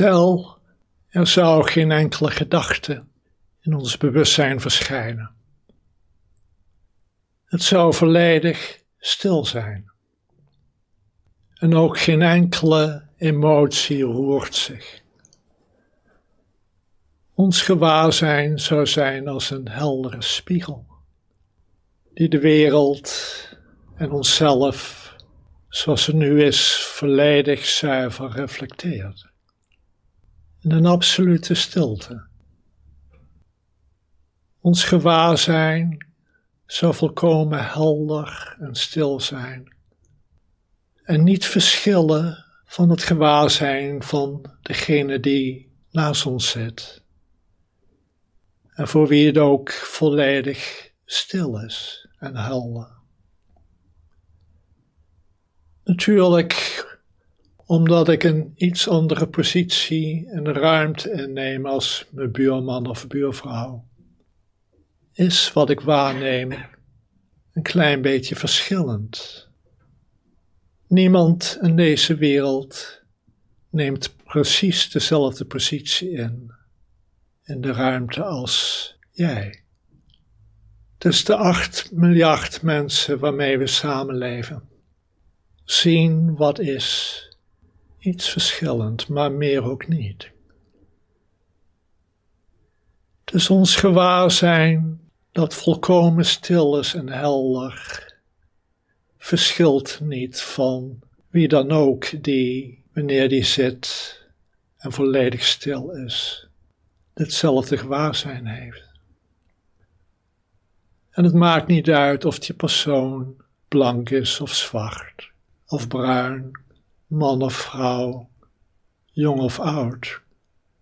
Stel, er zou geen enkele gedachte in ons bewustzijn verschijnen. Het zou volledig stil zijn. En ook geen enkele emotie roert zich. Ons gewaarzijn zou zijn als een heldere spiegel, die de wereld en onszelf, zoals het nu is, volledig zuiver reflecteert. In een absolute stilte. Ons gewaarzijn zou volkomen helder en stil zijn en niet verschillen van het gewaarzijn van degene die naast ons zit en voor wie het ook volledig stil is en helder. Natuurlijk omdat ik een iets andere positie en ruimte inneem als mijn buurman of buurvrouw, is wat ik waarneem een klein beetje verschillend. Niemand in deze wereld neemt precies dezelfde positie in, in de ruimte als jij. Dus de acht miljard mensen waarmee we samenleven zien wat is. Iets verschillend, maar meer ook niet. Dus ons gewaarzijn dat volkomen stil is en helder, verschilt niet van wie dan ook die, wanneer die zit en volledig stil is, hetzelfde gewaarzijn heeft. En het maakt niet uit of die persoon blank is of zwart, of bruin, man of vrouw, jong of oud,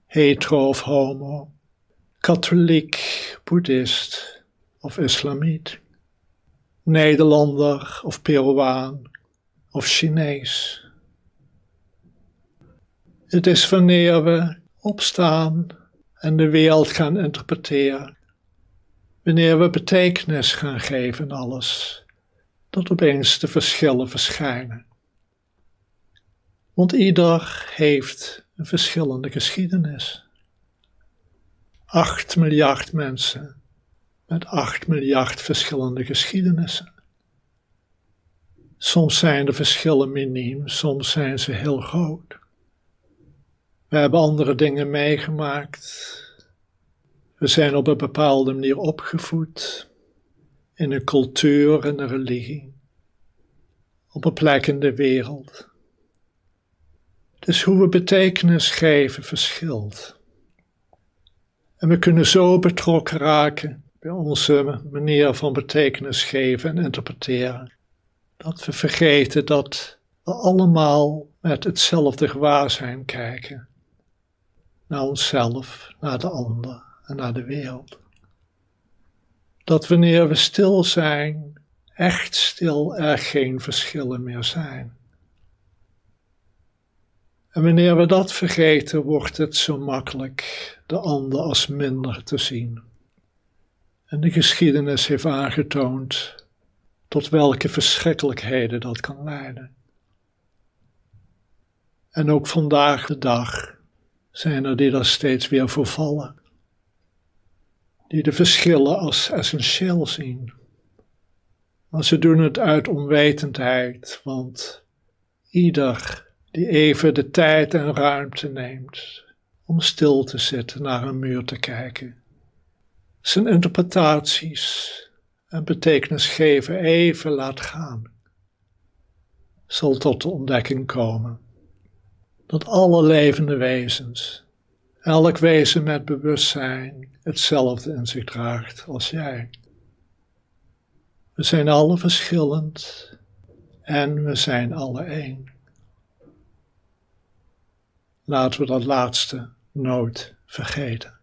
hetero of homo, katholiek, boeddhist of islamiet, Nederlander of Peruaan of Chinees. Het is wanneer we opstaan en de wereld gaan interpreteren, wanneer we betekenis gaan geven aan alles, dat opeens de verschillen verschijnen. Want ieder heeft een verschillende geschiedenis. Acht miljard mensen met acht miljard verschillende geschiedenissen. Soms zijn de verschillen miniem, soms zijn ze heel groot. We hebben andere dingen meegemaakt. We zijn op een bepaalde manier opgevoed in een cultuur en een religie, op een plek in de wereld. Dus hoe we betekenis geven verschilt. En we kunnen zo betrokken raken bij onze manier van betekenis geven en interpreteren, dat we vergeten dat we allemaal met hetzelfde gewaarzijn kijken. Naar onszelf, naar de ander en naar de wereld. Dat wanneer we stil zijn, echt stil, er geen verschillen meer zijn. En wanneer we dat vergeten, wordt het zo makkelijk de ander als minder te zien. En de geschiedenis heeft aangetoond tot welke verschrikkelijkheden dat kan leiden. En ook vandaag de dag zijn er die daar steeds weer voor vallen, die de verschillen als essentieel zien. Maar ze doen het uit onwetendheid, want ieder die even de tijd en ruimte neemt om stil te zitten naar een muur te kijken. Zijn interpretaties en betekenis geven even laat gaan, zal tot de ontdekking komen dat alle levende wezens, elk wezen met bewustzijn, hetzelfde in zich draagt als jij. We zijn alle verschillend en we zijn alle één. Laten we dat laatste nooit vergeten.